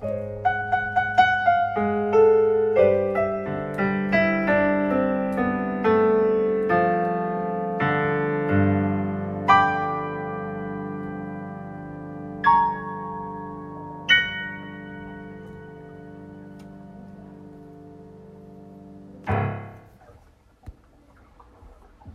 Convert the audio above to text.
Bye.